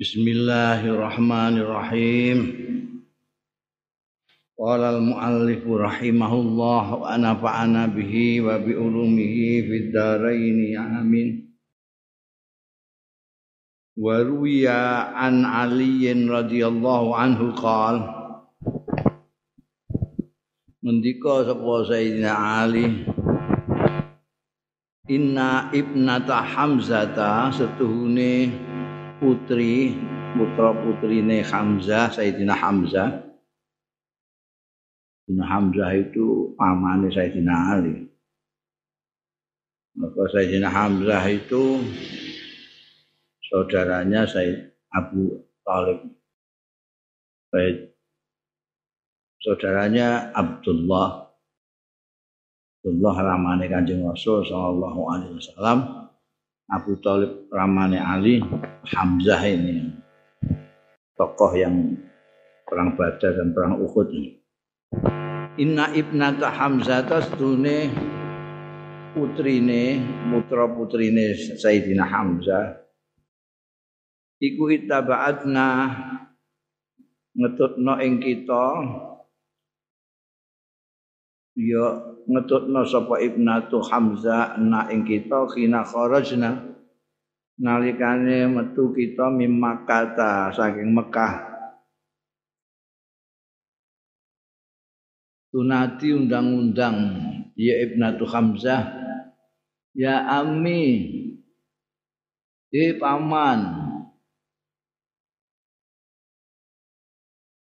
Bismillahirrahmanirrahim. Qala al-muallif rahimahullah wa nafa'ana bihi wa bi ulumihi fid dharain amin. Wa ruwiya an Ali radhiyallahu anhu qala Mendika sapa Sayyidina Ali Inna ibnata Hamzata setuhune putri putra putrine Hamzah Sayyidina Hamzah. Sayyidina Hamzah itu pamane Sayyidina Ali. Maka Sayyidina Hamzah itu saudaranya Sayyid Abu Talib. Sayyid saudaranya Abdullah. Abdullah ramane Kanjeng Rasul sallallahu alaihi wasallam Abu Talib ramane Ali Hamzah ini tokoh yang perang Badar dan perang Uhud ini. Inna ibnata Hamzah tasdune putrine putra putrine Sayyidina Hamzah iku itaba'atna ngetutno ing kita ya ngetutno sapa ibnatu Hamzah na ing kita khina kharajna. Nalikane metu kita mim Makkah saking Mekah tunati undang-undang ya ibnatu Hamzah. Ya ami di paman.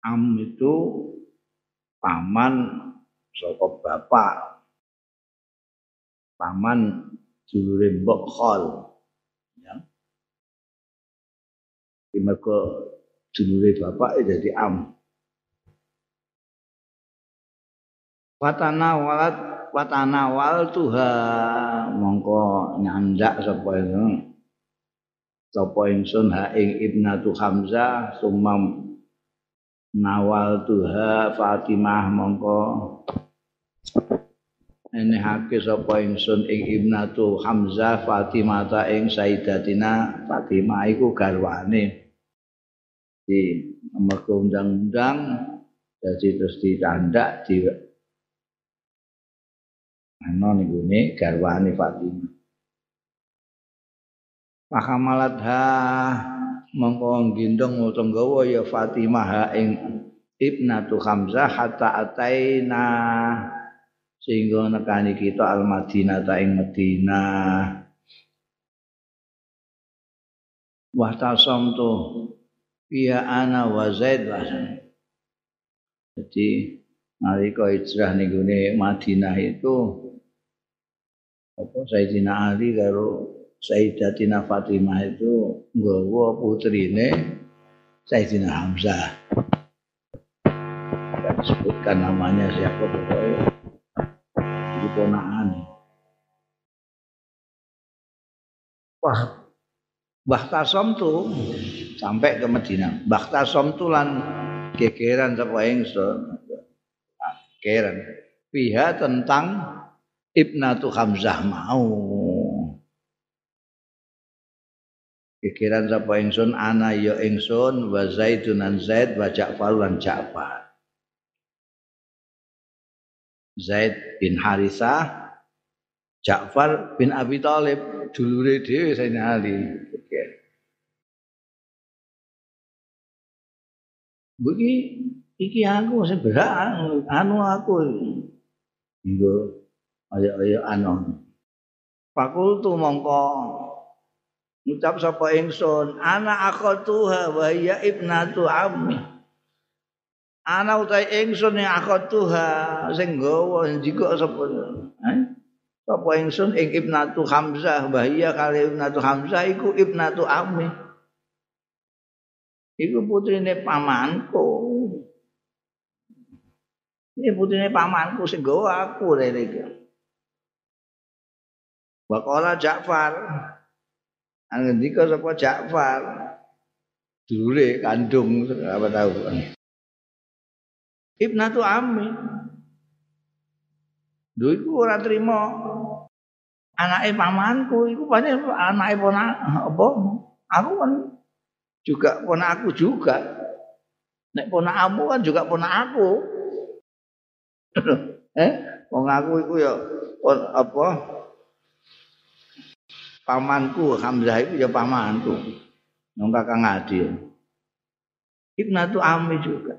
Am itu paman saka bapak? Paman dulure mbok khol. Ya. Mergo dulure bapak jadi am. Watana walat watana wal tuha. Mongko nyandak sapa itu sapa ingsun ha ing ibnatu hamzah sumam nawal tuha fatimah mongko Ini hake sapa ingsun ing Ibnatu Hamzah Fatimah ta ing Sayyidatina Fatimah iku garwane. Di mergo undang-undang jadi terus ditandak di ana niku ne garwane Fatimah. Pakamalat ha mongko gendong utanggawa ya Fatimah ha ing Ibnatu Hamzah hatta ataina sehingga nekani kita al Madinah ta ing Madinah wa tasamtu ya ana wa Zaid jadi nalika hijrah ning Madinah itu apa Sayyidina Ali karo Sayyidatina Fatimah itu nggawa putrine Sayyidina Hamzah. Disebutkan namanya siapa pokoknya ponakan. Wah, Bahtasom tuh sampai ke Medina. Bahtasom tuh lan kekeran sapa ingsun. Kekeran. Pihak tentang Ibnatu Hamzah mau. Kekeran sapa ingsun ana ya ingsun wa Zaidun an Zaid wa Ja'far lan Ja'far. Zaid bin Harisah, Ja'far bin Abi Thalib, dulure dhewe Sayyidina Ali. Bagi iki aku sing berak anu aku. Nggo ayo-ayo anu. Fakultu mongko ngucap sapa ingsun ana akhatuha wa ya ibnatu ammi. Ana utahe ingsun yang akhatuha sing nggawa jika sapa? Eh? sapa ingsun ing ibnatu hamzah bahaya kali ibnatu hamzah iku ibnatu ammi. Iku putrine pamanku. Ini putrine pamanku sing nggawa aku rene iki. Bakola Ja'far. Angendika sapa Ja'far? Dulure kandung apa tahu Ibnatu Ammi. Lho iku ora trima anake pamanku iku pancen anake ponak apa? Aku kan juga ponak aku juga. Nek ponakmu kan juga ponak aku. eh, wong aku iku ya apa? Pamanku Hamzah itu ya pamanku. Nang Kakang Adil. Ibnatu Ami juga.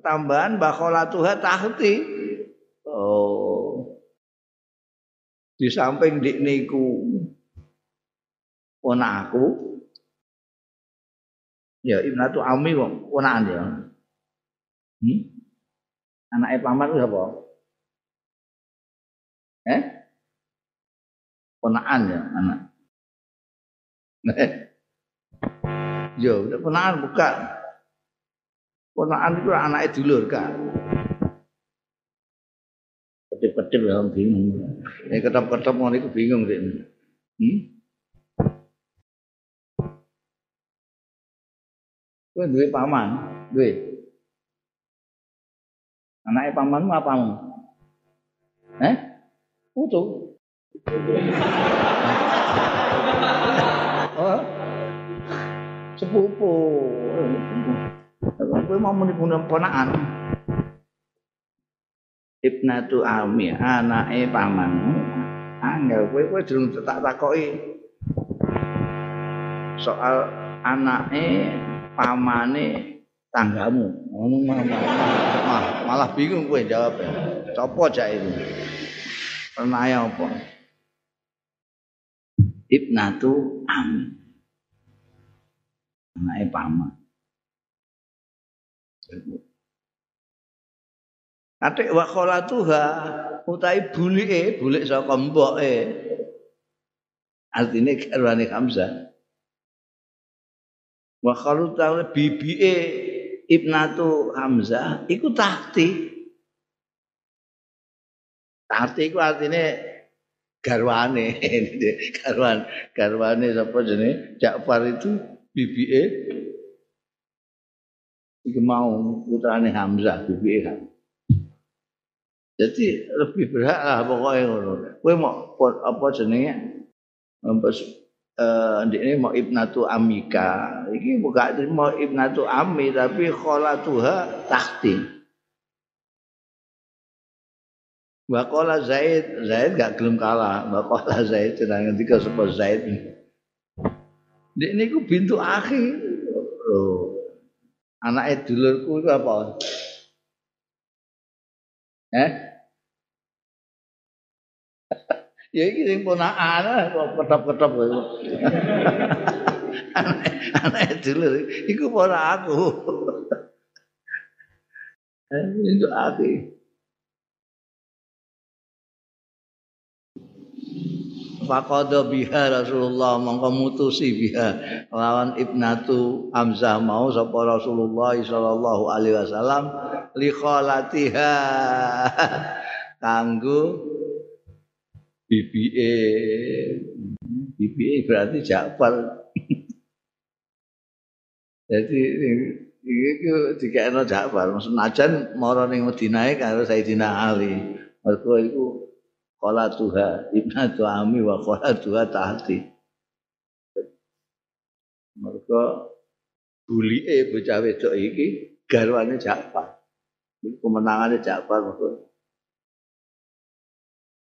Tambahan bakholatuha tahti. Oh. Di samping dik niku aku. Ya Ibnatu Ami kok ponakan ya. Hmm? Anaknya paman itu? Eh? Ponakan ya anak. Yo, ponakan bukan. Ponakan itu anaknya dulur kan. Ketip-ketip ya bingung. Ini ketep-ketep mau itu bingung sih. Hmm? Kowe duwe paman, duwe. Anaknya pamanmu apamu? Eh? Putu. oh? Sepupu. Kowe mau muni ponakan. Ibnatu Ami, anake pamanmu. Angel kowe kowe durung tak takoki soal anake pamane tanggamu. Ngono malah, malah bingung kowe jawab. Sopo jak itu? Pernah apa? Ibnatu Ami. Anake paman. Atik wa kholatuha utai bulike, bulik saka mboke. Artine garwane Hamzah. Wa kholatuha bibike Ibnatu Hamzah iku tahti. Tahti iku artine garwane, garwan garwane sapa jenenge Ja'far itu bibike iki mau putrane Hamzah bibi Hamzah. Jadi lebih berhak lah pokoknya ngono. Kowe mau apa jenenge? Eh ini mau ibnatu amika. Iki bukan mau ibnatu ami tapi kholatuha tahti. Wakola Zaid, Zaid gak gelem kalah. Wakola Zaid jenengan ketika sebut Zaid. Dek niku bintu akhi. Oh. Anake dulurku itu apa? Eh? ya iki sing ponakan kok ketop-ketop kowe. Anake dulur iku ponak aku. Eh, itu akhi. Faqada biha Rasulullah mongko mutusi biha. Lawan ibnatu Hamzah mau sapa Rasulullah sallallahu alaihi wasallam li khalatiha. Kanggo bibie berarti Ja'far. Jadi iki dikekno Ja'far. Maksud najan mara ning Madinah karo Sayyidina Ali. Mergo iku Kala tuha ibnatu ami wa kala tuha tahti. Mereka bulike bocah wedok iki garwane Ja'far. Ini kemenangannya Ja'far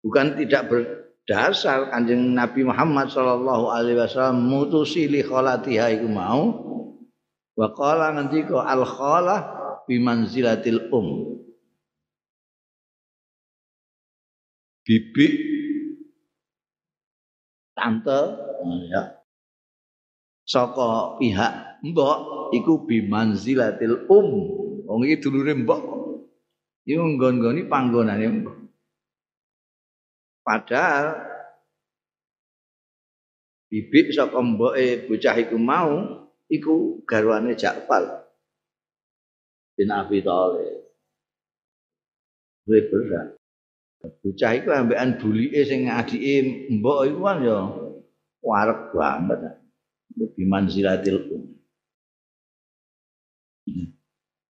Bukan tidak berdasar kanjeng Nabi Muhammad Shallallahu Alaihi Wasallam mutusi li kholatiha iku mau. Wa qala nanti ko al kholah bimanzilatil um. Bibi tante ya. Saka pihak mbok iku bimanzilatil um. Wong iki dulure mbok. Iku nggon-nggoni panggonane mbok. Padahal bibi saka mboke bocah iku mau iku garwane Ja'far bin Abi Thalib. Berat bocah iku ambekan bulike sing adike mbok iku kan ya warek banget. Lebih manzilatil um.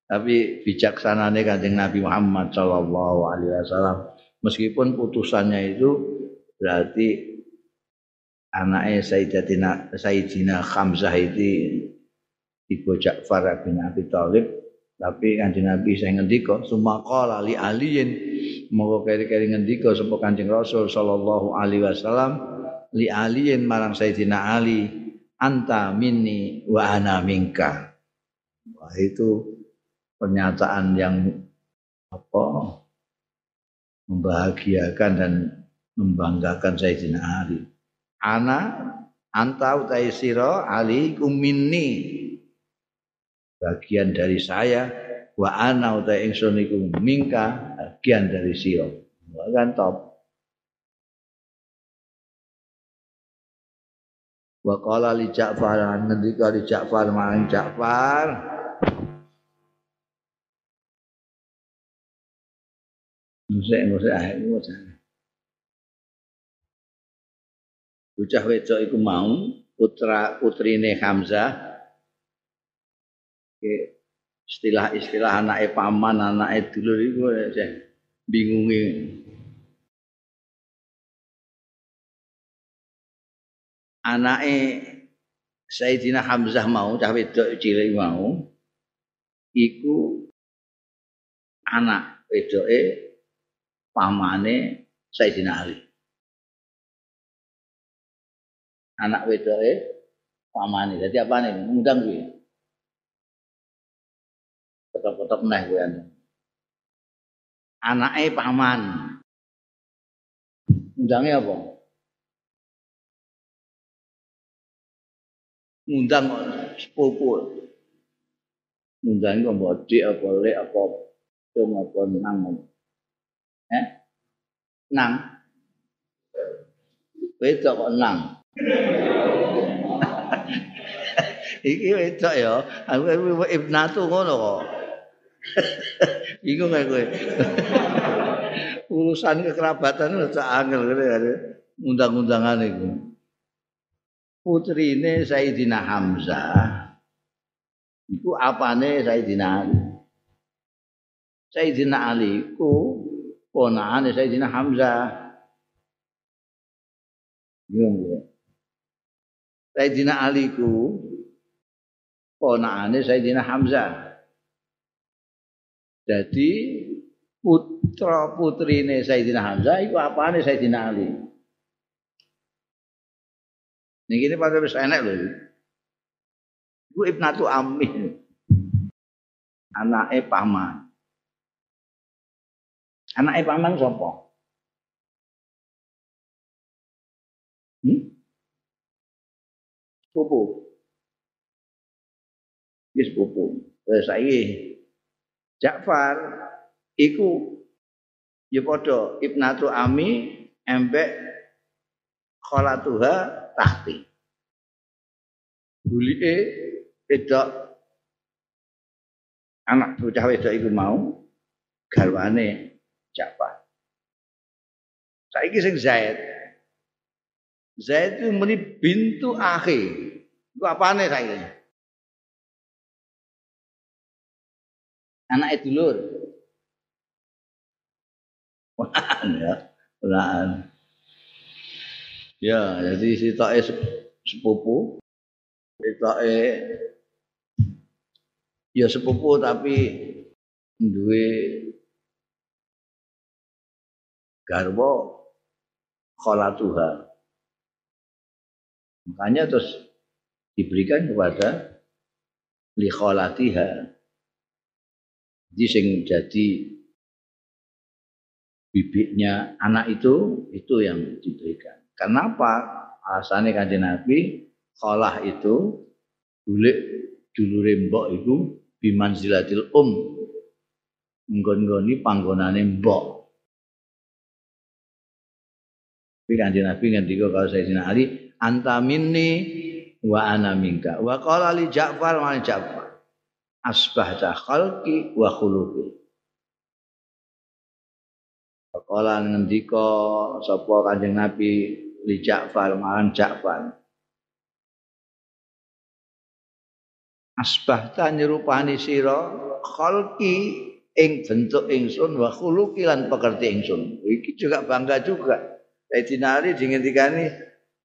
Tapi bijaksanane kanjeng Nabi Muhammad Shallallahu Alaihi Wasallam meskipun putusannya itu berarti anaknya Sayyidatina Sayyidina Hamzah itu ibu Ja'far bin Abi Thalib tapi kanjeng Nabi saya ngendika sumaqa li aliyin moga keri-keri ngendika sapa kanjeng Rasul sallallahu alaihi wasallam li aliyin marang Sayyidina Ali anta minni wa ana minka. Wah itu pernyataan yang apa membahagiakan dan membanggakan Sayyidina Ali. Ana anta utai sira Ali minni. Bagian dari saya wa ana uta ingsun iku mingka bagian dari sira. Kan top. Wa qala li Ja'far ngendika li Ja'far marang Ja'far. Musik, musik, ah, musik. Bocah wedok iku mau putra putrine Hamzah istilah-istilah anake paman, anake dulur iku bingungi. Anake Sayyidina Hamzah mau cah wedok cilik mau iku anak wedoke pamane Sayyidina Ali. Anak wedoke pamane. Dadi apane? Ngundang kuwi. Ketok-ketok meneh kowe Anake paman. Undange apa? Ngundang sepupu. Ngundang kok mbok apa lek apa cung apa nang. Eh? Nang. Wedok kok nang. Iki wedok ya. Aku ibnatu ngono kok. Bingung gak gue. Urusan kekerabatan itu angel gitu ya. Undang-undangan itu. Putri ini Sayyidina Hamzah. Itu apane Sayyidina Ali. Sayyidina Ali itu ponaan Sayyidina Hamzah. Bingung. Sayyidina Ali ku ponaan Sayyidina Hamzah. Jadi putra putrine Sayyidina Hamzah itu apane Sayyidina Ali. Niki ini pada wis enek lho. Iku Ibnatu Ammi. Anake paman. Anake paman sapa? Hmm? Sepupu. Wis sepupu. Wis saiki Ja'far iku ya padha ibnatu ami embek kholatuha tahti. Bulike wedok anak bocah wedok iku mau garwane Ja'far. Saiki sing Zaid. Zaid itu muni bintu akhi. Iku apane saiki? Anake dulur. ya. Ya, jadi sitoke sepupu, sitoke ya sepupu tapi duwe garwa kholatuha. Makanya terus diberikan kepada li kholatiha. Jadi sing jadi bibitnya anak itu itu yang diberikan. Kenapa? Alasannya kanjeng Nabi kholah itu bulik dulure mbok iku bimanzilatil um nggon-nggoni panggonane mbok. Tapi kanjeng Nabi ngendika kalau Sayyidina Ali anta minni wa ana minka. Wa qala li Ja'far wa Ja'far asbahta khalqi wa khuluqi. Kala ngendika sapa Kanjeng Nabi li Ja'far marang Ja'far. Asbahta nyerupani sira khalqi ing bentuk ingsun wa khuluqi lan pekerti ingsun. Iki juga bangga juga. Sayyidina Ali dingendikani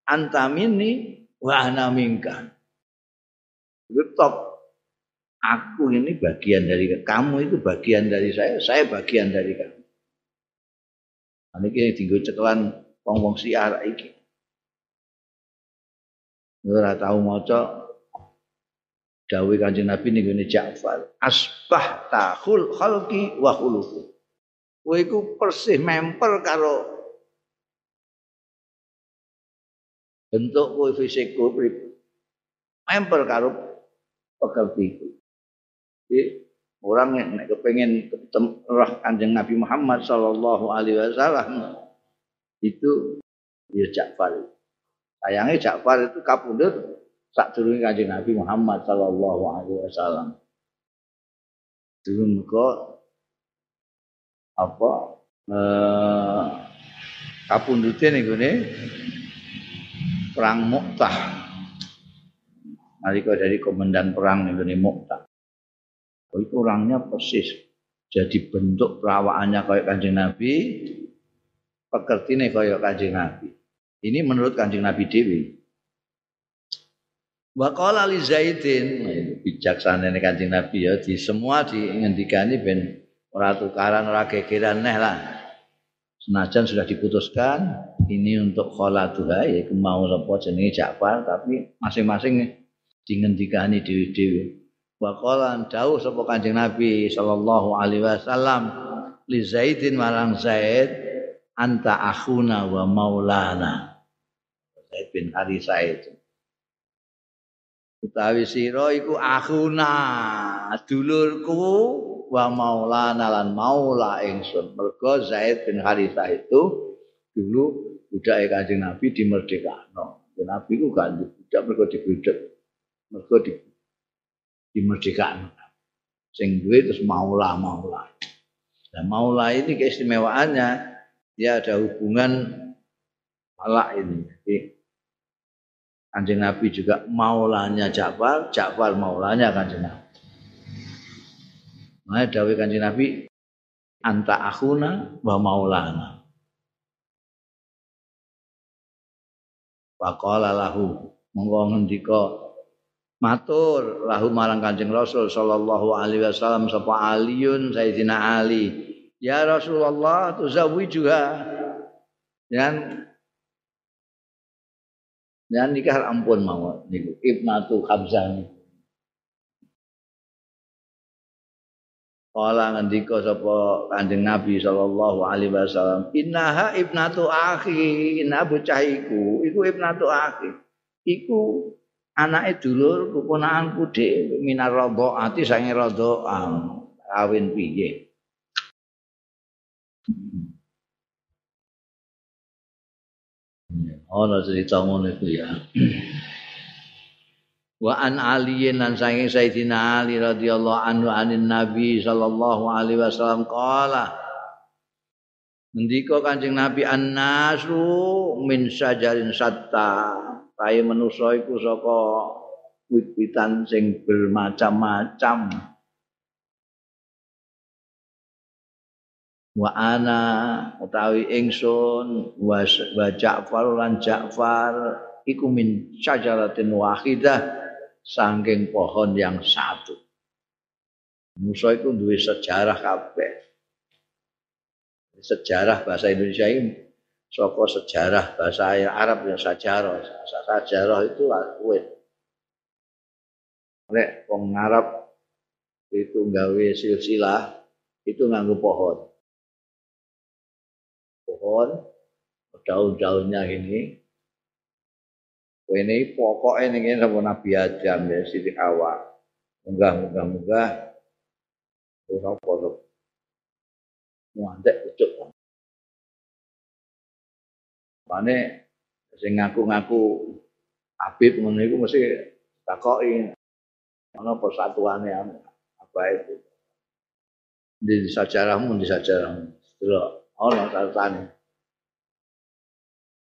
antamini wa ana minka. Itu aku ini bagian dari kamu itu bagian dari saya, saya bagian dari kamu. Nah, ini tinggal cekelan wong-wong siar iki. Ora tahu maca dawuh Kanjeng Nabi ning ngene Ja'far, asbah tahul khalqi wa khuluqu. Kowe iku persih memper karo bentuk kowe fisikku memper karo pekertiku. Jadi orang yang nek kepengen roh Kanjeng Nabi Muhammad sallallahu alaihi wasallam itu ya Ja'far. Sayangnya Ja'far itu kapundhut sak durunge Kanjeng Nabi Muhammad sallallahu alaihi wasallam. Dulu muga apa eh kapundhute ning gone perang Mu'tah. Nalika dari komandan perang gone Mu'tah. Oh, itu orangnya persis jadi bentuk perawaannya kayak Kanjeng Nabi, pekertine kayak Kanjeng Nabi. Ini menurut Kanjeng Nabi Dewi. Wa qala li Zaidin, bijaksana ini Kanjeng Nabi ya di semua diingendikani ben ora tukaran ora gegeran neh lah. Senajan sudah diputuskan ini untuk kholatuha ya mau sapa jenenge Ja'far tapi masing-masing dingendikani dewi-dewi. Wa qala dawuh sapa Kanjeng Nabi sallallahu alaihi wasallam li Zaidin marang Zaid anta akhuna wa maulana. Zaid bin Harisa itu utawi sira iku akhuna dulurku wa maulana lan maula ingsun. Mergo Zaid bin Harisa itu dulu budak Kanjeng Nabi di Merdekano Nabi ku gak budak mergo dibudak mergo di di Merdekano sing duwe terus maula maula Nah, maula ini keistimewaannya dia ada hubungan malak ini. Jadi Kanjeng Nabi juga maulanya Ja'far, Ja'far maulanya Kanjeng Nabi. Nah, dawai Kanjeng Nabi anta akhuna wa maulana. Faqala lahu monggo ngendika matur. Lahu marang Kanjeng Rasul sallallahu alaihi wasallam sapa Aliun Sayyidina Ali. Ya Rasulullah tuzawi juga dan dan nikah ampun mau niku. Ibnatu Hamzah niku. Kala ngendika sapa Kanjeng Nabi sallallahu alaihi wasallam, "Innaha ibnatu akhi, inna bocah iku, iku ibnatu akhi." Iku anake dulur keponakanku dhewe minar radhaati sange radhaan. Kawin piye? Ana cerita ngono iku ya. Wa an Ali lan saking Sayyidina Ali radhiyallahu anhu anin Nabi sallallahu alaihi wasallam qala Ngendika Kanjeng Nabi an-nasu min sajarin satta. Kaya manusa iku saka wit-witan sing bermacam-macam. wa ana utawi ingsun wa, wa Ja'far lan Ja'far iku min syajaratin wahidah saking pohon yang satu. Musa itu duwe sejarah kabeh. Sejarah bahasa Indonesia ini saka sejarah bahasa Arab ya sejarah. Sejarah itu kuwe. Nek wong Arab itu gawe silsilah itu nganggo pohon. Pohon daun-daunnya ini. Ini pokoknya ini sama Nabi Adam ya Siti Hawa. Munggah munggah munggah terus apa tuh muantek pucuk mana sing ngaku-ngaku Habib ngono iku mesti takoki ana persatuane apa itu di sejarahmu di sejarahmu delok ana catatan.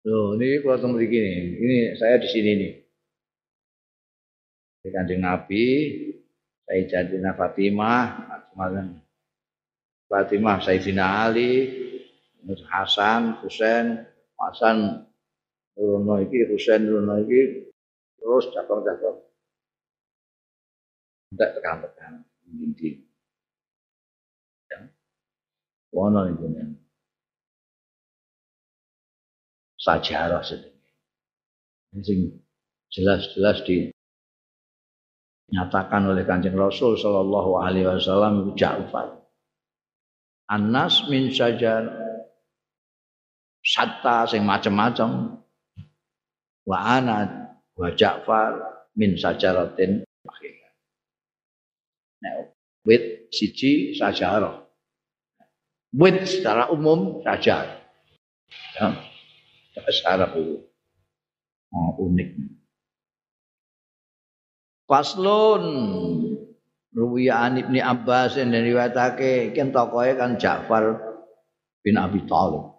Loh, ini kalau temu di sini. Ini saya di sini nih. Di Kanjeng Nabi, saya Sayyidina Fatimah, Fatimah Sayyidina Ali, Hasan, Husain, Hasan Nurono iki, Husain Nurono iki, terus cabang-cabang. entek tekan-tekan ndi ya. Wono iku sajarah sedene sing jelas-jelas di nyatakan oleh Kanjeng Rasul sallallahu alaihi wasallam Ja'far. Anas min sajar satta sing macam-macam. Wa ana wa Ja'far min sajaratin akhirah. Nah, wit siji sajarah. Wit secara umum sajar. Ya. Secara umum. Oh, unik. Faslun Ruwiya an Ibni Abbas yang diriwayatake kan tokohe kan Ja'far bin Abi Thalib.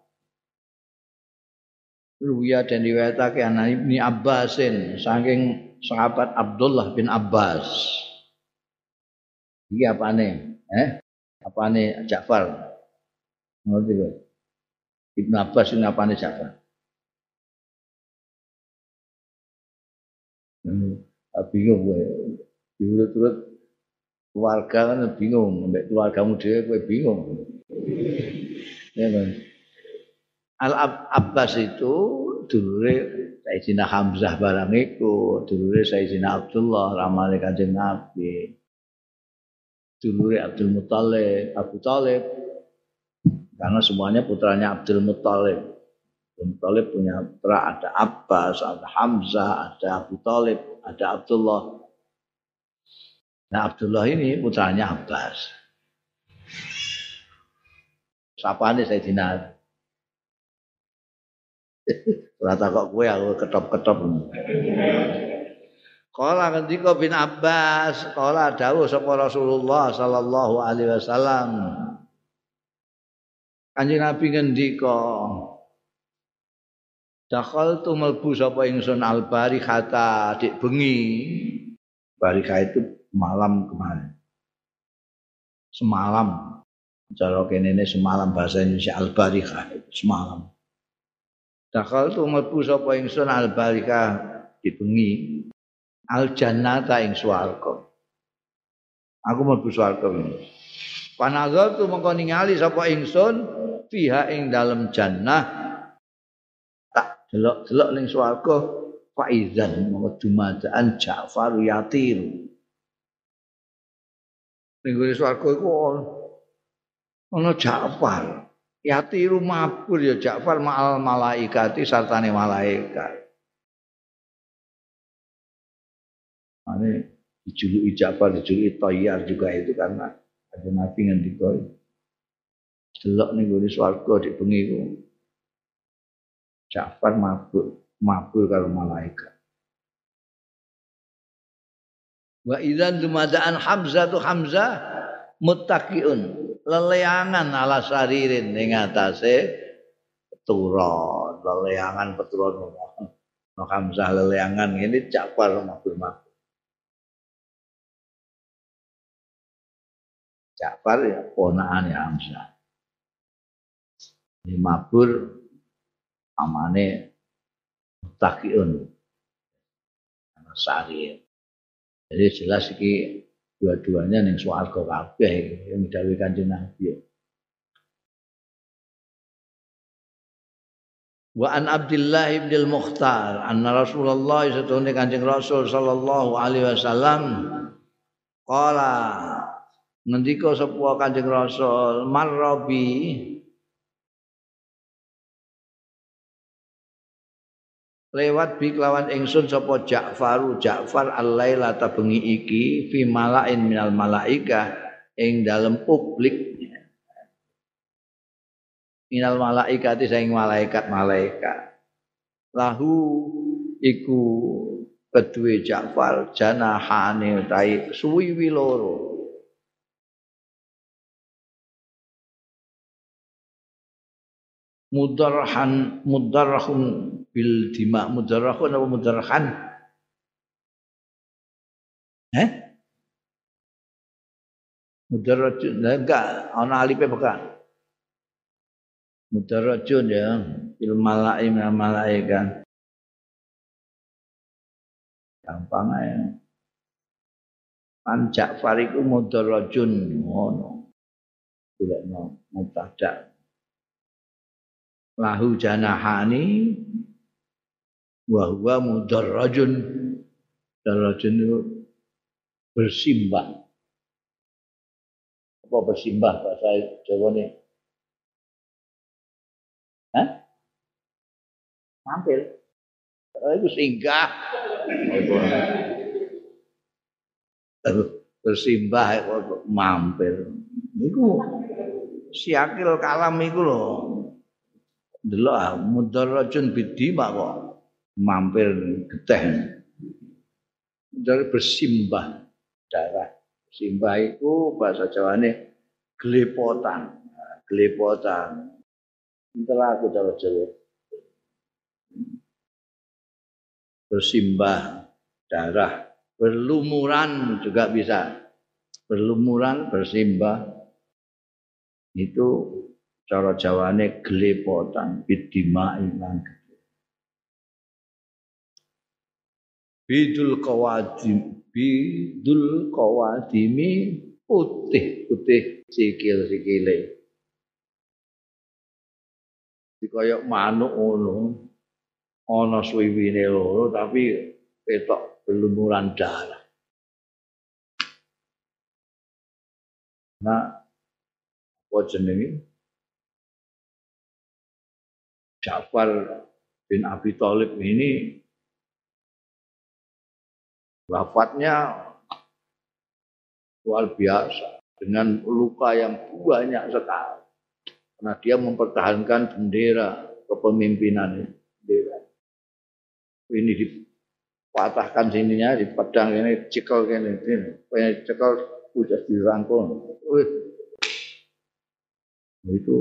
Ruwiya dan riwayatake an Ibni Abbasin saking sahabat Abdullah bin Abbas. Iki apane? Eh? Apane Ja'far? Ngerti kok? Ibnu Abbas ini apane Ja'far? Hmm bingung gue diurut-urut keluarga kan bingung sampai keluargamu dia gue bingung ya Al Abbas itu dulure Sayyidina Hamzah barang iku dulure Sayyidina Abdullah ramale Kanjeng Nabi dulure Abdul Muthalib Abu Talib karena semuanya putranya Abdul Muthalib Abdul Talib punya putra ada Abbas, ada Hamzah, ada Abu Talib, ada Abdullah. Nah Abdullah ini putranya Abbas. Siapa nih Rata kok gue aku ketop-ketop. Kala ketika bin Abbas, kala dawuh sapa Rasulullah sallallahu alaihi wasallam. Kanjeng Nabi ngendika, Dakhal tu melbu sapa ingsun al barikata dik bengi. Barikah itu malam kemarin. Semalam. Cara kene semalam bahasa Indonesia al barikah semalam. Dakhal tu melbu sapa ingsun al barikah dik bengi. Al jannata ing swarga. Aku mlebu swarga. Panazal tu mengko ningali sapa ingsun fiha ing dalem jannah delok-delok ning swarga faizan mongko dumadaan Ja'far yatir. Ning swarga iku ana Ja'far. Yatiru mabur ya Ja'far ma'al malaikati sartane malaikat. Ane dijuluki Ja'far dijuluki Tayyar juga itu karena ada nabi ngendika delok ning gone swarga di bengi Ja'far mabur, mabur kalau malaikat. Wa idzan dumadaan Hamzah tu Hamzah muttaqiun leleangan ala saririn ning atase turun, leleangan peturun. No Hamzah leleangan ini Ja'far mabur mabur. Ja'far ya ponaan ya Hamzah. Ini mabur amane mutakiun sari jadi jelas iki dua-duanya ning swarga kabeh. Yang didhawuhi Kanjeng Nabi. Wa an Abdullah bin Al-Mukhtar anna Rasulullah satune Kanjeng Rasul sallallahu alaihi wasallam qala ngendika sapa Kanjeng Rasul marrabi lewat bi kelawan ingsun sapa Ja'faru Ja'far al-laila bengi iki fi malain minal malaika ing dalem publik. Minal malaikati saing malaikat-malaikat. Lahu iku kedue Ja'far janahane utahe suwiwi loro. Mudarhan mudarrahun bil dima mudarrahun apa mudarrahan eh mudarrajun enggak. Ana alife bukan mudarrajun ya. Bil malai malaikat gampang aja An Ja'far iku mudarrajun ngono. Golekno mubtada. Lahu janahani wa huwa mudarrajun. Mudarrajun itu bersimbah. Apa bersimbah bahasa Jawa nih? Hah? Mampir. Oh, itu singgah. bersimbah kok mampir. Niku siakil kalam iku lho. Delok mudarrajun bidima kok mampir geteh. Dari bersimbah darah. Simbah itu bahasa Jawane glepotan. Glepotan. Itulah aku cara Jawa. Bersimbah darah berlumuran juga bisa berlumuran bersimbah itu cara jawane gelepotan bidima ilang bidul kawadim bidul kawadimi putih putih sikil sikile dikoyok manuk ngono ana suwiwine loro tapi ketok pelumuran darah. Nah, apa jenenge? Ja'far bin Abi Thalib ini wafatnya luar biasa. Dengan luka yang banyak sekali. Karena dia mempertahankan bendera kepemimpinan bendera. Ini patahkan sininya di pedang ini cekel ini ini cekel udah dirangkul. Itu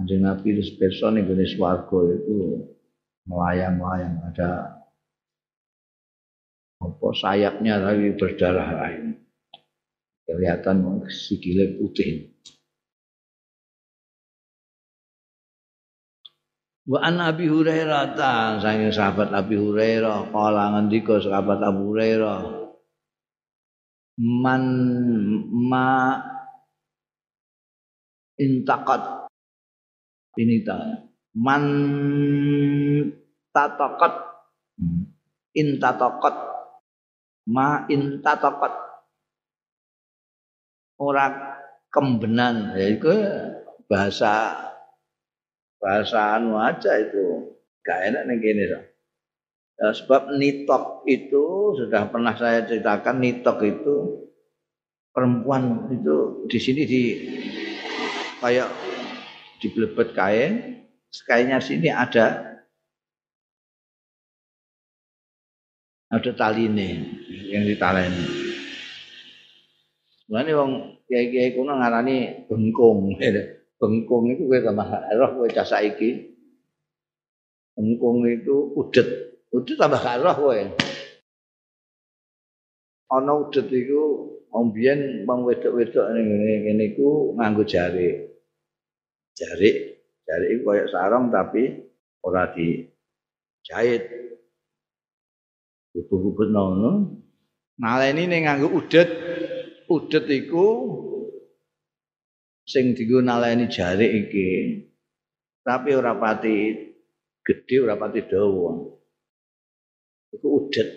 Anjing Nabi itu sepeson yang jenis warga itu melayang-layang ada apa sayapnya tapi berdarah lain kelihatan sikile putih Wa an Abi Hurairah ta saking sahabat Abi Hurairah kala ngendika sahabat Abu Hurairah man ma intakat ini ta man tatakat intatakat ma intatakat ora kembenan. Ya itu bahasa bahasa anu aja itu. Gak enak nih gini so. Ya, sebab nitok itu sudah pernah saya ceritakan nitok itu perempuan itu di sini di kayak dibelebet kain kainnya sini ada ada tali ini yang ditaleni. Mulane wong kiai-kiai kuno ngarani bengkung. bengkung itu kowe tambah roh kowe cah saiki. Bengkung itu udet. Udet tambah roh kowe. Ana udet iku biyen wong wedok-wedok ning ngene iku nganggo jari. Jari, jari iku koyo sarung tapi ora dijahit. Bubuk-bubuk ngono. Naleni ning nganggo udet. Udet iku sing digunaleni jari iki. Tapi ora pati gedhe ora pati dawa. Iku udet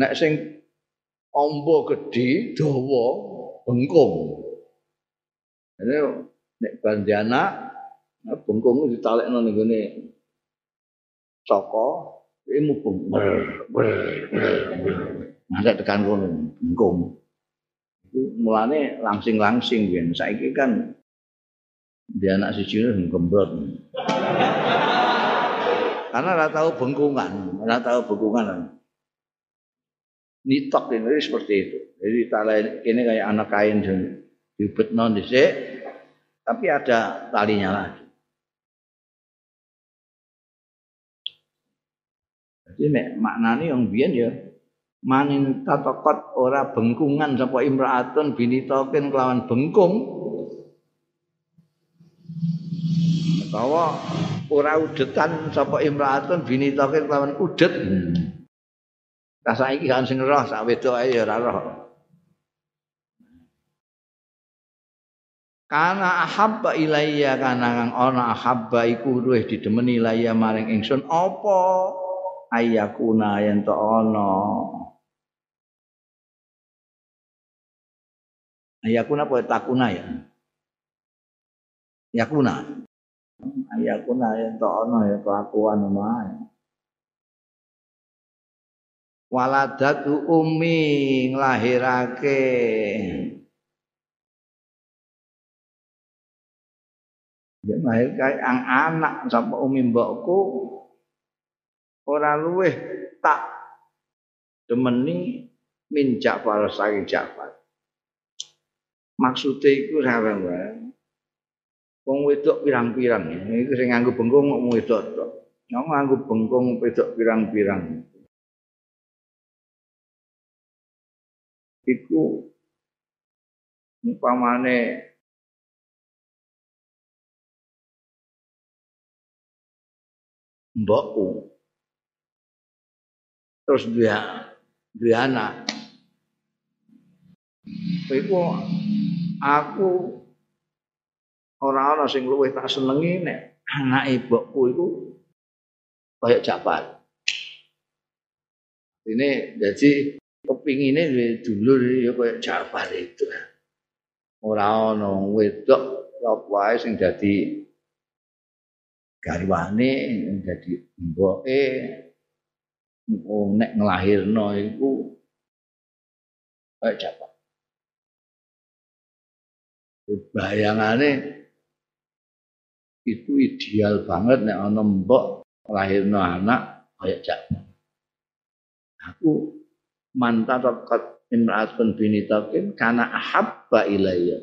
nek sing amba gedhe dawa bengkung. Ini nek bandana bengkung ditalekno ning gone saka iki mubeng tekan kono mulane langsing-langsing biyen. Saiki kan dia anak siji gembrot. Karena ora tahu bengkungan ora tahu bengkungan. Nitok ini seperti itu. Jadi tali ini kayak anak kain dibetno dhisik. Tapi ada talinya lagi jadi nek maknane yang biyen ya manin tatokot ora bengkungan sapa imraatun binitokin kelawan bengkung. Utawa ora udetan sapa imraatun binitokin kelawan udet. Tak saiki kan sing roh sak wedok ae ya ora roh. Kana ahabba ilayya kana kang ana ahabba iku luwih didemeni ilayya maring ingsun apa ayakuna yen to ana. Ayakuna apa takuna ya? Yakuna. Ayakuna yen to ana ya kelakuan wae. waladatu ummi nglahirake Ya lahir kae ang anak sapa umi mbokku ora luweh tak demeni min Ja'far saking Ja'far. Maksude iku sareng wae. Wong wedok pirang-pirang, iku sing nganggo bengkung wong wedok tok. Nyong nganggo bengkung wedok pirang-pirang. iku umpamane mbokku terus dia dia anak. Aku ora ana sing luwih tak senengi nek anak ibuku iku kaya japat ini jadi kepingine dulur ya kaya Ja'far itu. Ora ana wedok apa wae sing dadi garwane dadi mboke nek nglahirno iku kaya Ja'far. Bayangane itu ideal banget nek ana mbok nglahirno anak kaya Ja'far. Aku mantarakat imra'atun binitakin karena ahabba ilayya.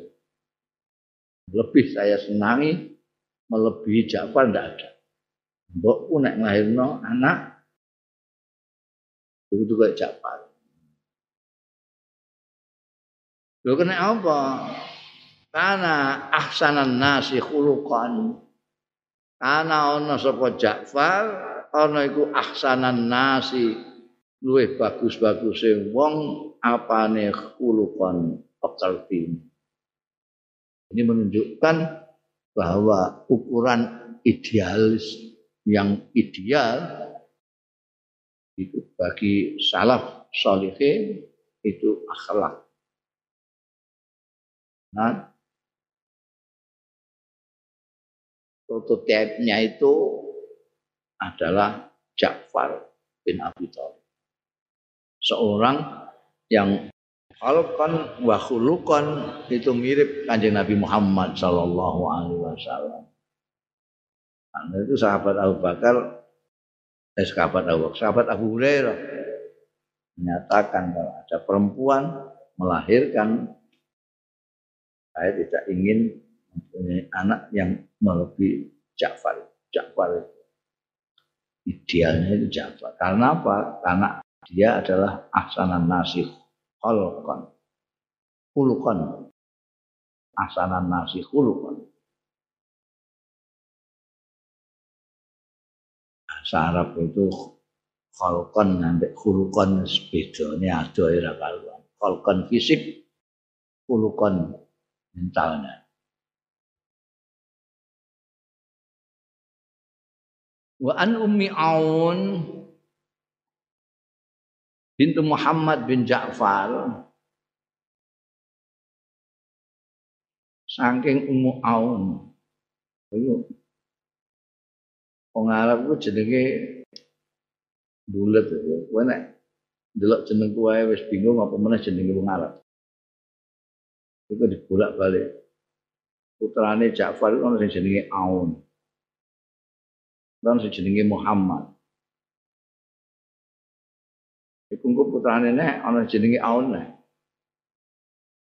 Lebih saya senangi melebihi Ja'far ndak ada. Mbokku nek nglahirno anak itu kayak Ja'far. Lho kena apa? Karena ahsanan nasi khuluqan. Karena ana sapa Ja'far, ana iku ahsanan nasi luwih bagus-baguse wong apane khuluqan pekerti. Ini menunjukkan bahwa ukuran idealis yang ideal bagi salaf solihin itu akhlak. Nah, prototipnya itu adalah Ja'far bin Abi Thalib seorang yang khalqan wa khuluqan itu mirip kanjeng Nabi Muhammad sallallahu alaihi wasallam. Nah, itu sahabat Abu Bakar eh, sahabat Abu sahabat Abu Hurairah menyatakan kalau ada perempuan melahirkan saya tidak ingin mempunyai anak yang melebihi Ja'far. Ja'far idealnya itu Ja'far. Karena apa? Karena dia adalah ahsanan nasih kholqan khuluqan ahsanan nasih khuluqan Arab itu nanti khuluqan beda ini ada ira kaluan kholqan fisik khuluqan mentalnya. Wa an ummi aun bintu Muhammad bin Ja'far saking Ummu Aun wong Arab ku jenenge bulet itu kowe nek delok jeneng kuwae wis bingung apa meneh jenenge wong Arab iku dibolak-balik putrane Ja'far ono sing jenenge Aun dan sing jenenge Muhammad Iku engko putrane nek ana jenenge Aun nek.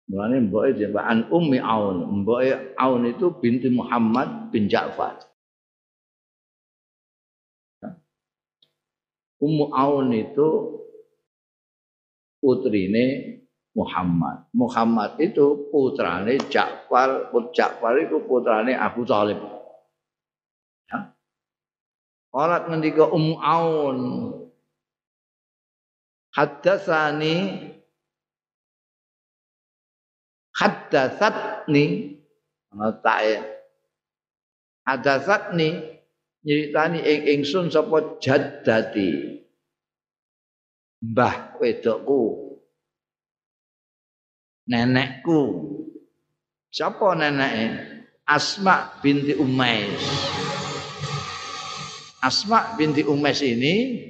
Mulane mboke jembaan Ummi Aun. Mboke Aun itu binti Muhammad bin Ja'far. Ummu Aun itu putrine Muhammad. Muhammad itu putrane Ja'far, Ja'far itu putrane Abu Thalib. Ya. Orang ngendika Ummu Aun Haddatsani haddatsatni ana haddatsatni nyeritani ing ingsun sapa jaddati. Mbah wedokku. Nenekku. Sapa neneke? Asma binti Umais. Asma binti Umais ini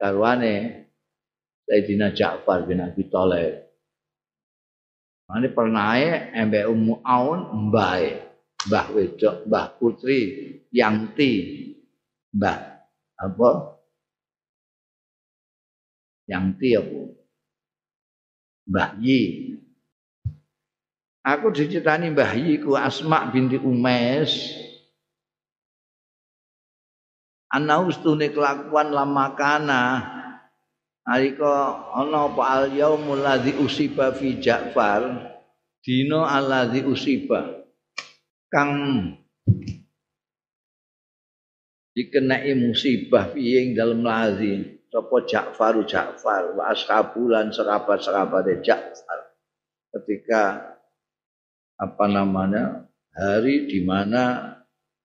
garwane Sayyidina Ja'far bin Abi Thalib. Ini pernah embe Ummu Aun mbae, Mbah wedok, Mbah putri Yangti. Mbah apa? Yangti apa? Mbah Yi. Aku diceritani Mbah Yi ku Asma binti Umais. Ana ustune kelakuan lama kana Alika ana apa al yaumul ladzi usiba fi Ja'far dina alladzi usiba kang. Dikenai musibah piye ing dalem lazi? Sapa Ja'far Ja'far wa ashabulan serabat-serabat Ja'far ketika apa namanya hari di mana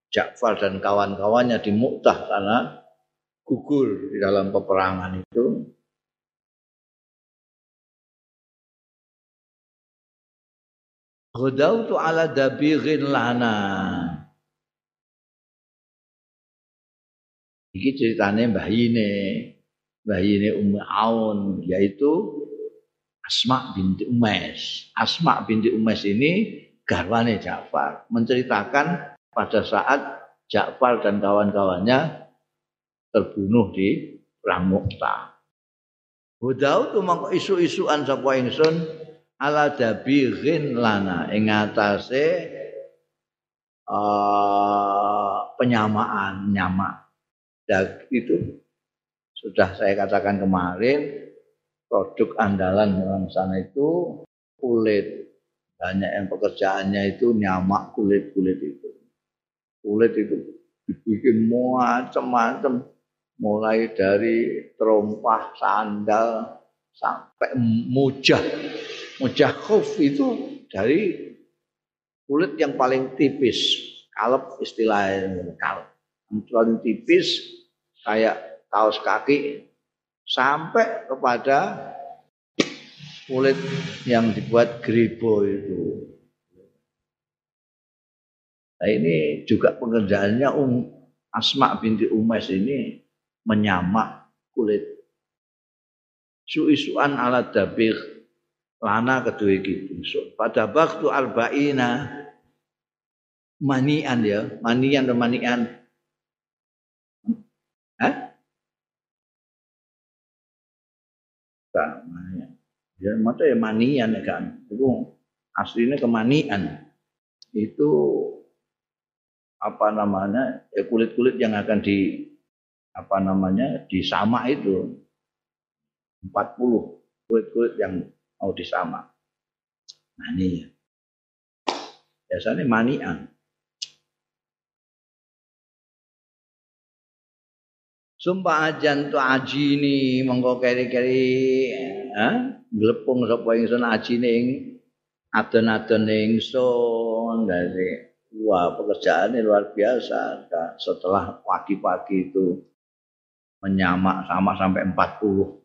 Ja'far dan kawan-kawannya di Mu'tah karena gugur di dalam peperangan itu Ghadautu ala dabighin lana. Iki ceritane Mbah Yine. Mbah Yine Aun yaitu Asma binti Umais. Asma binti Umais ini garwane Ja'far menceritakan pada saat Ja'far dan kawan-kawannya terbunuh di perang Mu'tah. Hudau tu mangko isu-isuan sapa ingsun ala dabighin lana. Ing atase uh, penyamaan nyama dan itu sudah saya katakan kemarin produk andalan orang sana itu kulit. Banyak yang pekerjaannya itu nyamak kulit kulit itu. Kulit itu dibikin macam-macam mulai dari terompah sandal sampai mujah Mujah khuf itu dari kulit yang paling tipis, kalep istilahnya kalep. Paling tipis kayak kaos kaki sampai kepada kulit yang dibuat gribo itu. Nah ini juga pengerjaannya um, Asma binti Umais ini menyamak kulit. Su-isuan ala dabir lana kedua gitu. Pada waktu arba'ina manian ya, manian dan manian. Hah? Kan, manian. Ya, mata ya manian ya kan. Itu aslinya kemanian. Itu apa namanya ya kulit-kulit yang akan di apa namanya disama itu 40 kulit-kulit yang mau disama. Mani. Biasanya manian. Sumpah ajan tu ajini monggo keri-keri ha glepung sapa ingsun ajine ing adon-adon ingsun dari wah pekerjaannya luar biasa setelah pagi-pagi itu menyamak sama sampai 40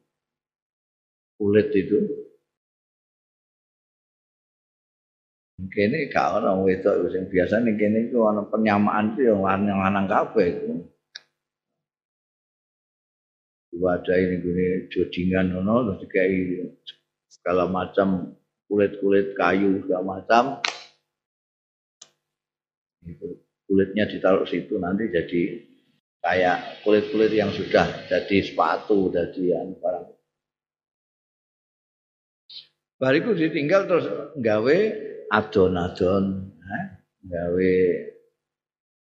kulit itu kene gak ono wedok sing biasane kene iku ana penyamaan itu yang lanang-lanang kabeh iku. Wadah ini gini jodingan ono terus dikai segala macam kulit-kulit kayu segala macam itu kulitnya ditaruh situ nanti jadi kayak kulit-kulit yang sudah jadi sepatu jadi barang bariku ditinggal terus nggawe adon-adon eh, gawe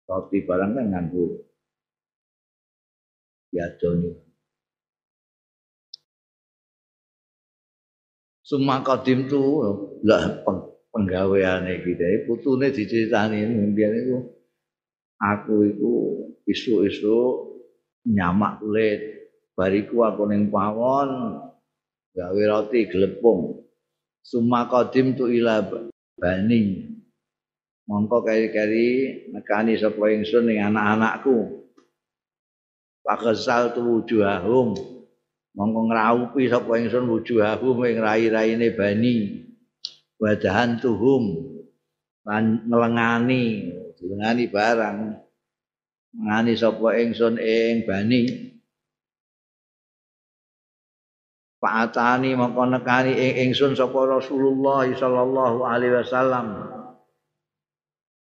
roti barang kan nganggo diadoni. Suma kodim tu lah penggaweane kita. Putune diceritani mbiyen iku aku iku isu-isu nyamak kulit bariku aku ning pawon gawe roti glepung summa qadim tu ila bani. Mongko kari-kari nekani sapa ingsun ning anak-anakku. Pakesal tu wujuhahum. Mongko ngraupi sapa ingsun wujuhahum ing rai-raine bani. Wadahan tuhum. Lan ngelengani ngelengani barang. Ngani sapa ingsun ing bani Fa'atani mongko nekani ing ingsun sapa Rasulullah sallallahu alaihi wasallam.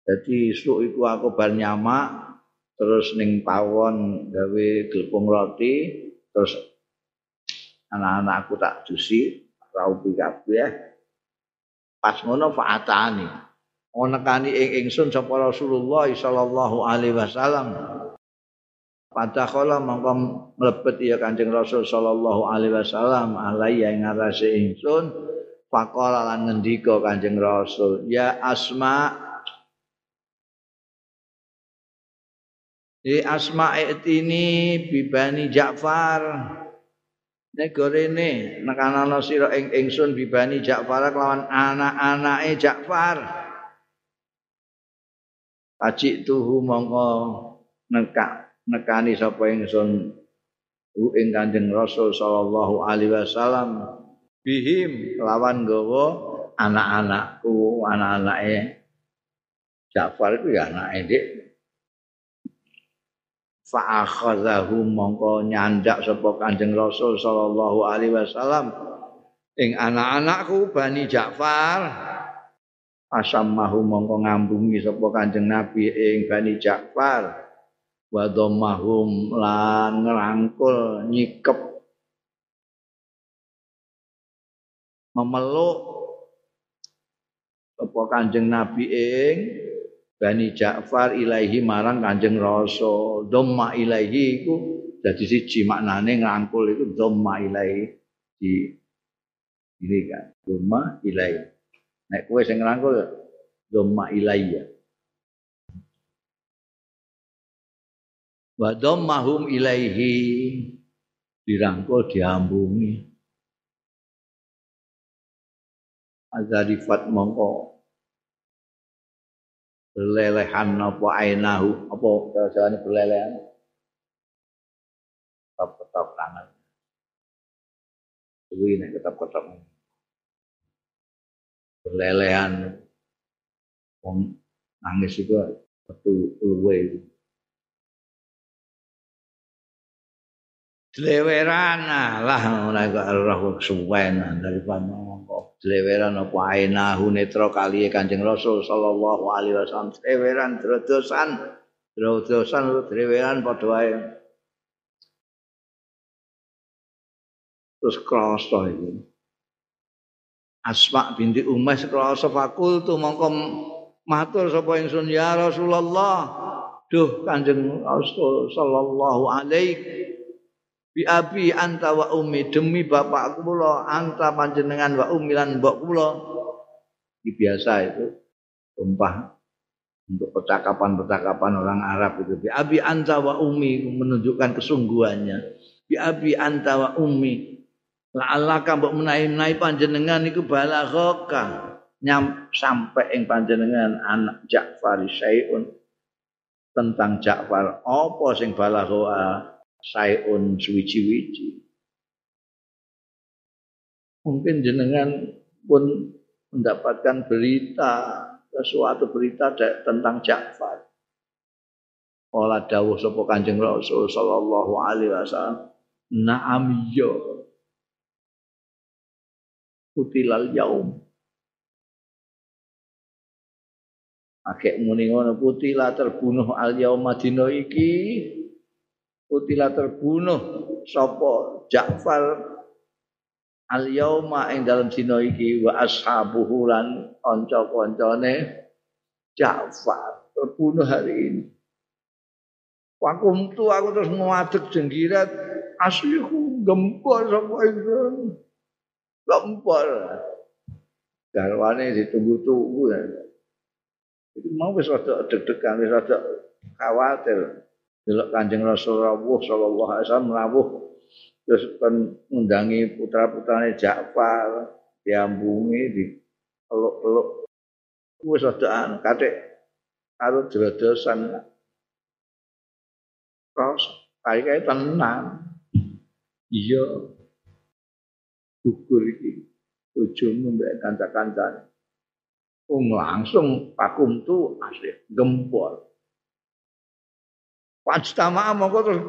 Jadi isuk iku aku bar nyamak terus ning pawon gawe glepung roti terus anak-anakku tak dusi raupi kabeh. Pas ngono fa'atani. Ono nekani ing ingsun sapa Rasulullah sallallahu alaihi wasallam. Padahal mongko mlebet ya Kanjeng Rasul sallallahu alaihi wasallam alaiya ing ngarase ingsun faqala lan ngendika Kanjeng Rasul ya Asma. Di Asma itini bibani Ja'far. Negorene nekanana sira ing ingsun bibani Ja'far kelawan anak-anake Ja'far. Ajik tuhu mongko nekak nekani sapa ingsun ing Kanjeng Rasul sallallahu alaihi wasallam. Bihim. Lawan gawa anak-anakku anak-anake. Ja'far itu ya anake dik. Fa akhadhahu mongko nyandak sapa Kanjeng Rasul sallallahu alaihi wasallam. Ing anak-anakku Bani Ja'far. Asammahu mongko ngambungi sapa Kanjeng Nabi ing Bani Ja'far wa dhammahum lan ngrangkul nyikep. Memeluk apa Kanjeng Nabi ing Bani Ja'far ilaihi marang Kanjeng Rasul dhamma ilaihi iku dadi siji maknane ngrangkul iku dhamma ilaihi. Di ini kan dhamma ilaihi. Nek kowe sing ngrangkul dhamma ilaihi wa dhammahum ilaihi. Dirangkul diambungi. Azarifat mongko. Berlelehan apa ainahu apa bahasane berlelehan? Tetap-tetap tangan. Kuwi nek tetap-tetap. Berlelehan. Nangis iku metu luwe Dleweran lah kok roh suwen dari mongko. Dleweran apa ainahu netra kali Kanjeng Rasul sallallahu alaihi wasallam. Dleweran drodosan. Drodosan dleweran padha wae. Terus kroso iki. Asma binti Umayyah kroso fakultu mongko matur sapa ingsun ya Rasulullah. Duh Kanjeng Rasul sallallahu alaihi bi abi anta wa ummi. Demi bapak kula anta panjenengan wa ummi lan mbok kula. Biasa itu tumpah untuk percakapan-percakapan orang Arab itu. Bi abi anta wa ummi menunjukkan kesungguhannya. Bi abi anta wa ummi. La'allaka mbok menahi-menahi panjenengan iku balaghaka. Nyam sampai ing panjenengan anak Ja'far syai'un tentang Ja'far. Apa sing balagha sayun suwici-wici. Mungkin jenengan pun mendapatkan berita, sesuatu berita tentang Ja'far. Ola dawuh sapa Kanjeng Rasul sallallahu alaihi wasallam, "Na'am ya." Utilal yaum. Akek muni ngono putila terbunuh al yauma dina iki utila terbunuh sapa Ja'far al yauma ing dalam dina iki wa ashabuhu lan kanca-kancane Ja'far. Terbunuh hari ini. Wakum tu aku terus ngadeg jenggirat asliku gempor sapa ingsun gempor garwane ditunggu-tunggu. Ya. Itu mau wis rada deg-degan wis rada khawatir delok Kanjeng Rasulullah sallallahu alaihi wasallam rawuh. Terus kan ngundangi putra-putrane Ja'far diambungi di peluk-peluk wis anu katik karo drodosan terus kae tenang iya. Gugur iki bojomu mbek kanca-kancane Wong langsung pakum tu asli gempol. Pajtama mongko terus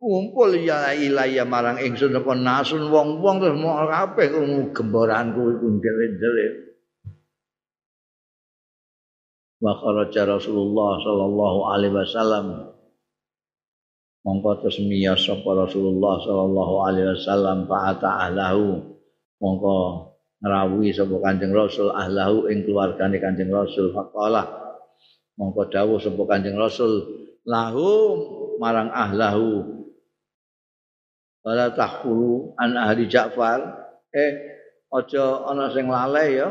kumpul ya ilaya marang ingsun apa nasun wong-wong terus mau kabeh gemboranku iku ndelik-ndelik. Wa kharaja Rasulullah sallallahu alaihi wasallam. Mongko terus miyas sapa Rasulullah sallallahu alaihi wasallam fa'ata ahlahu. Mongko ngrawuhi sapa Kanjeng Rasul ahlahu ing keluargane Kanjeng Rasul. Faqala mongko dawuh sapa Kanjeng Rasul lahum marang ahlahu. Wala tahkulu an ahli Ja'far. Eh aja ana sing lalai ya.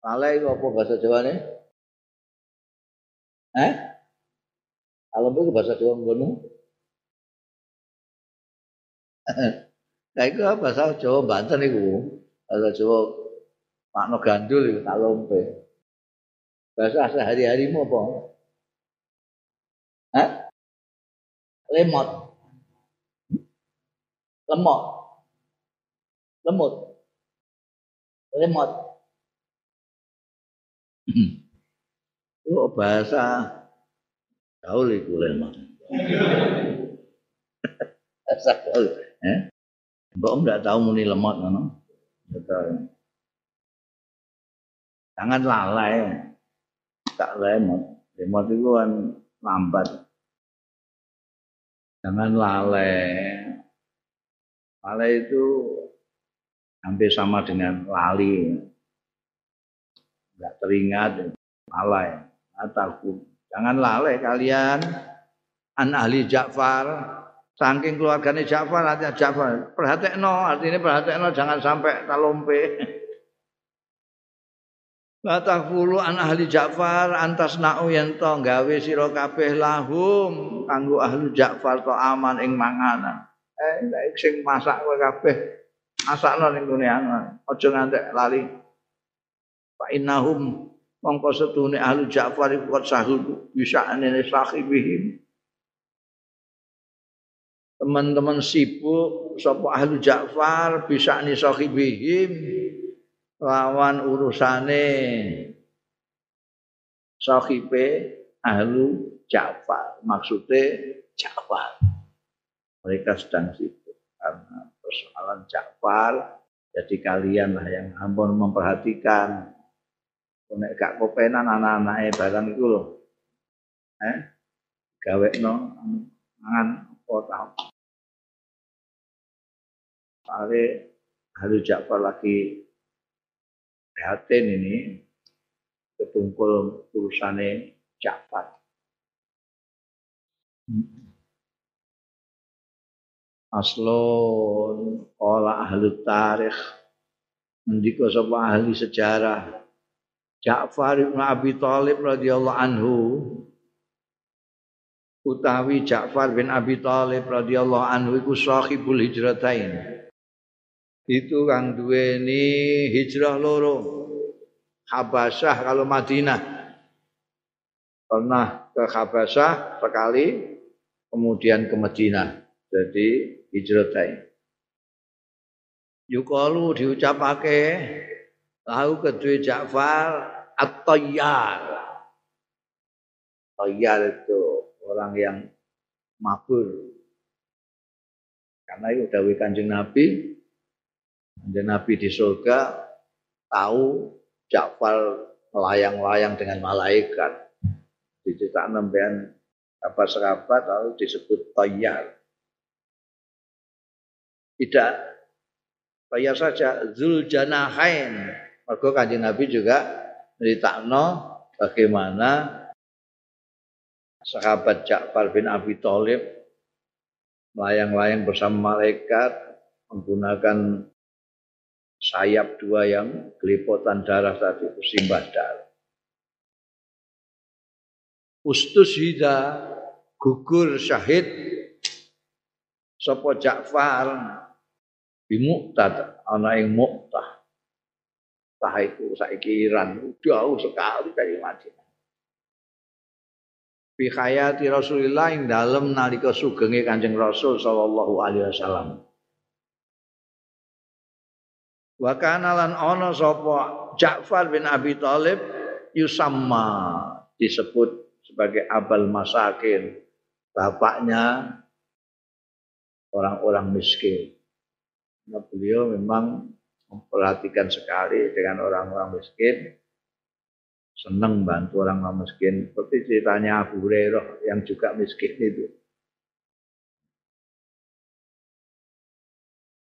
Lalai apa bahasa Jawane eh? Alam itu bahasa Jawa ngono Kayak itu bahasa Jawa Banten itu bahasa Jawa makna gandul itu tak lompe. Bahasa sehari-harimu apa Lemot. Lemot. Lemut. Lemot. Itu bahasa gaul itu lemot. bahasa gaul. Eh? Mbak Om tidak tahu muni lemot. No? Jangan lalai. Tak lemot. Lemot itu kan lambat. Jangan lalai. Lalai itu hampir sama dengan lali. Enggak teringat, lalai. Ataku. Jangan lalai kalian. An ahli Ja'far. Saking keluarganya Ja'far, artinya Ja'far. Perhatikno, artinya perhatikno jangan sampai talompe. La takfulu an ahli Ja'far antas na'u yen gawe sira kabeh lahum kanggo ahli Ja'far to aman ing manganan. Eh nek sing masak kowe kabeh masakno ning gone aman. Aja ngantek lali. Fa innahum mongko setune ahli Ja'far iku sahud bisa anene sahibihim. Teman-teman sibuk sapa ahli Ja'far bisa ni sahibihim. Lawan urusane sahibe ahlu Ja'far. Maksudnya Ja'far. Mereka sedang sibuk karena persoalan Ja'far. Jadi kalian lah yang ampun memperhatikan. Nek gak kopenan anak-anake barang itu loh. Eh? Gawe no mangan apa tau. Pare Ja'far lagi prihatin ini ketungkul urusane Ja'far. Aslon olah ahli tarikh. Mendika sapa ahli sejarah. Ja'far bin Abi Thalib radhiyallahu anhu. Utawi Ja'far bin Abi Thalib radhiyallahu anhu iku sahibul hijratain itu kang duweni hijrah loro. Habasyah kalau Madinah. Pernah ke Habasyah sekali kemudian ke Madinah. Jadi hijratain yukalu diucapake tahu kedua Ja'far at-tayyar. Tayyar itu orang yang mabur. Karena itu dawai kanjeng Nabi dan Nabi di surga tahu Ja'far melayang-layang dengan malaikat. Dicetak nembean apa serapat lalu disebut tayyar. Tidak tayyar saja zul janahain. Maka kanjeng Nabi juga menceritakan bagaimana sahabat Ja'far bin Abi Thalib melayang-layang bersama malaikat menggunakan sayap dua yang kelipotan darah tadi bersimbah darah. Ustus hida gugur syahid sapa Ja'far bimuktad ana ing Muktah. Tah iku saiki Iran jauh sekali dari Madinah. Fi hayati Rasulillah ing dalem nalika sugenge Kanjeng Rasul sallallahu alaihi wasallam. Wa kana lan ana sapa Ja'far bin Abi Thalib yusamma disebut sebagai abal masakin bapaknya orang-orang miskin. Nah, beliau memang memperhatikan sekali dengan orang-orang miskin, senang bantu orang-orang miskin. Seperti ceritanya Abu Hurairah yang juga miskin itu.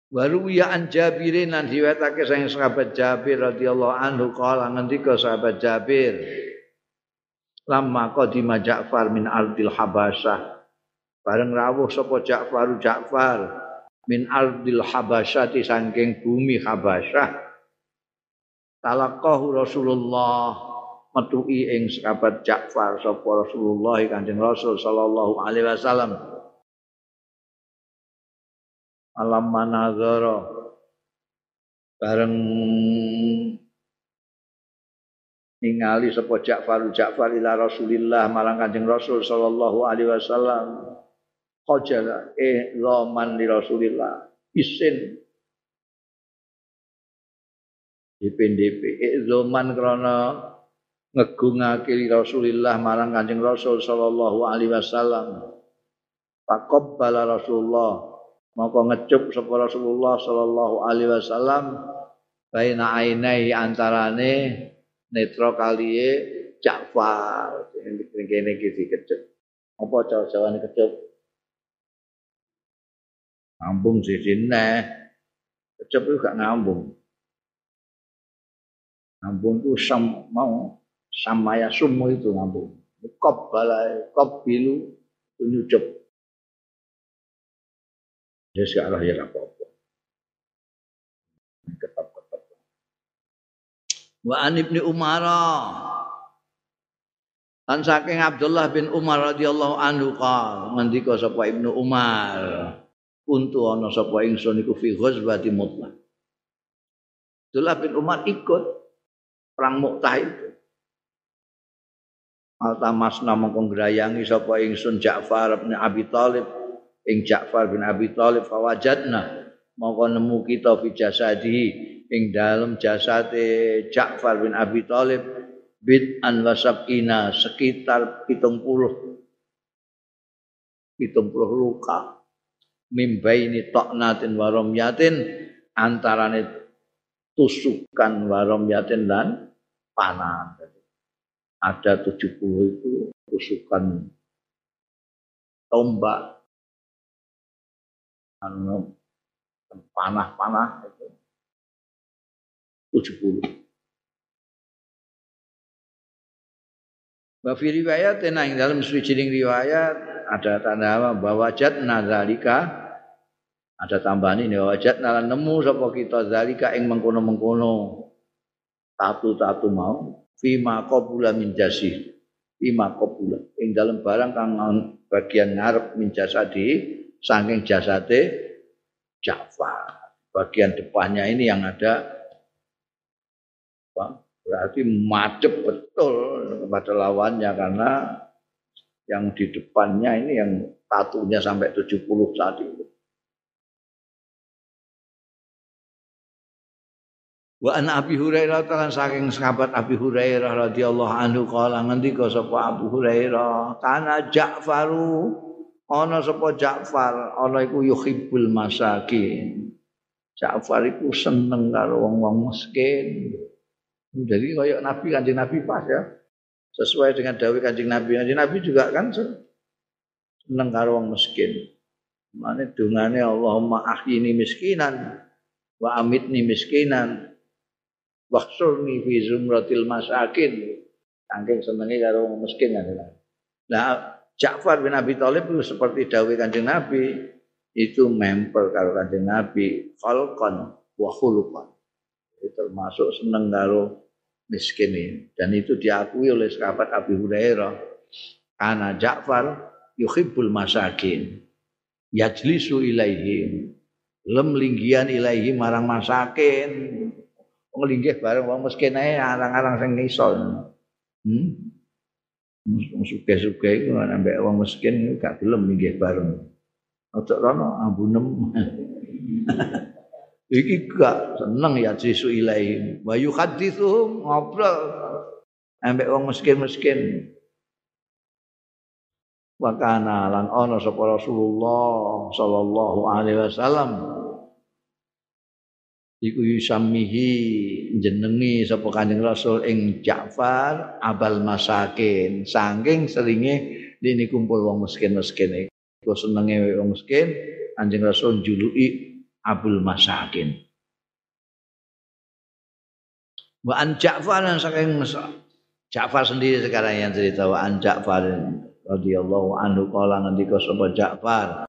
Baru ya an Jabirin nan diwetake sang sahabat Jabir radhiyallahu anhu kala ngendika sahabat Jabir lama qadima Ja'far min ardil Habasyah bareng rawuh sapa Ja'far Ja'far min ardil Habasyah di saking bumi Habasyah talaqahu Rasulullah metuhi ing sahabat Ja'far sapa Rasulullah Kanjeng Rasul sallallahu alaihi wasallam alam manazara bareng ningali sapa Ja'far Ja'far ila Rasulillah marang Kanjeng Rasul sallallahu alaihi wasallam. Qajala eh zaman li Rasulillah. Isin. DPDP eh zaman krana ngegungake Rasulillah marang Kanjeng Rasul sallallahu alaihi wasallam. Faqabbala Rasulullah maka ngecup sapa Rasulullah sallallahu alaihi wasallam baina ainai antarane netra kaliye Ja'far. Kene iki dikecup. Apa jawa-jawane kecup? Ngambung sisine kecup itu gak ngambung. Ngambung itu sam mau samaya sumu itu ngambung. Kop balai kop bilu nyucup Ya sekarang ya apa-apa. Ketap-ketap. Wa an ibni Umar Kan saking Abdullah bin Umar radhiyallahu anhu qal ngendika sapa Ibnu Umar kuntu ana sapa ingsun iku fi ghazwati mutlaq Abdullah bin Umar ikut perang Mu'tah itu Altamasna mongko ngrayangi sapa ingsun Ja'far bin Abi Thalib ing Ja'far bin Abi Thalib fawajadna. Mongko nemu kita fi jasadihi. Ing dalem jasate Ja'far bin Abi Thalib bid an wasabina sekitar 70 70 luka. Mimbaini toknatin warom yatin antarane tusukan warom yatin dan panah ada 70 itu tusukan tombak anu panah-panah itu. 70. Wa fi riwayat yang dalam suwijining riwayat ada tanda bahwa jat nazalika. Ada tambahan ini bahwa jat nalan nemu sapa kita zalika ing mengkono-mengkono. Tatu-tatu mau. Fima qabula min jasih. Fima qabula. Ing dalam barang kang bagian ngarep min jasadi saking jasate Ja'far. Bagian depannya ini yang ada apa? berarti madep betul kepada lawannya karena yang di depannya ini yang tatunya sampai 70 saat itu. Wa an Abi Hurairah talan saking sahabat Abi Hurairah radhiyallahu anhu kala ngendika sapa Abu Hurairah kana Ja'faru ana sapa Ja'far ana iku yuhibbul masakin. Ja'far iku seneng karo wong-wong miskin. Jadi kaya Nabi kanjeng Nabi pas ya. Sesuai dengan dawuh kanjeng Nabi. Kanjeng Nabi juga kan seneng karo wong miskin. Mane dungane Allahumma ahyini miskinan wa amitni miskinan wahsurni fi zumratil masakin. Saking senenge karo miskin kan. Nah, Ja'far bin Abi Thalib itu seperti dawai kanjeng Nabi. Itu memper kalau kanjeng Nabi falcon wa khuluqan. Itu termasuk seneng karo miskin ini. Dan itu diakui oleh sahabat Abi Hurairah. Karena Ja'far yuhibbul masakin. Yajlisu ilaihi. Lem linggian ilaihi marang masakin. Wong linggih bareng wong miskin ae arang-arang sing iso hmm suke-suke iku ambek wong miskin gak gelem linggih bareng. Ojo rono ambunem iki gak seneng ya jisu ilaihi wa yuhadithu ngobrol. Ambek wong miskin-miskin. Wa kana lan ana sapa Rasulullah sallallahu alaihi wasallam iku yusamihi jenengi sapa Kanjeng Rasul ing Ja'far abal masakin. Saking seringe dene kumpul wong miskin-miskin iku senenge wong miskin Kanjeng Rasul juluki abul masakin. Wa an Ja'far saking Ja'far sendiri sekarang yang cerita wa an Ja'far radhiyallahu anhu kala ngendika sapa Ja'far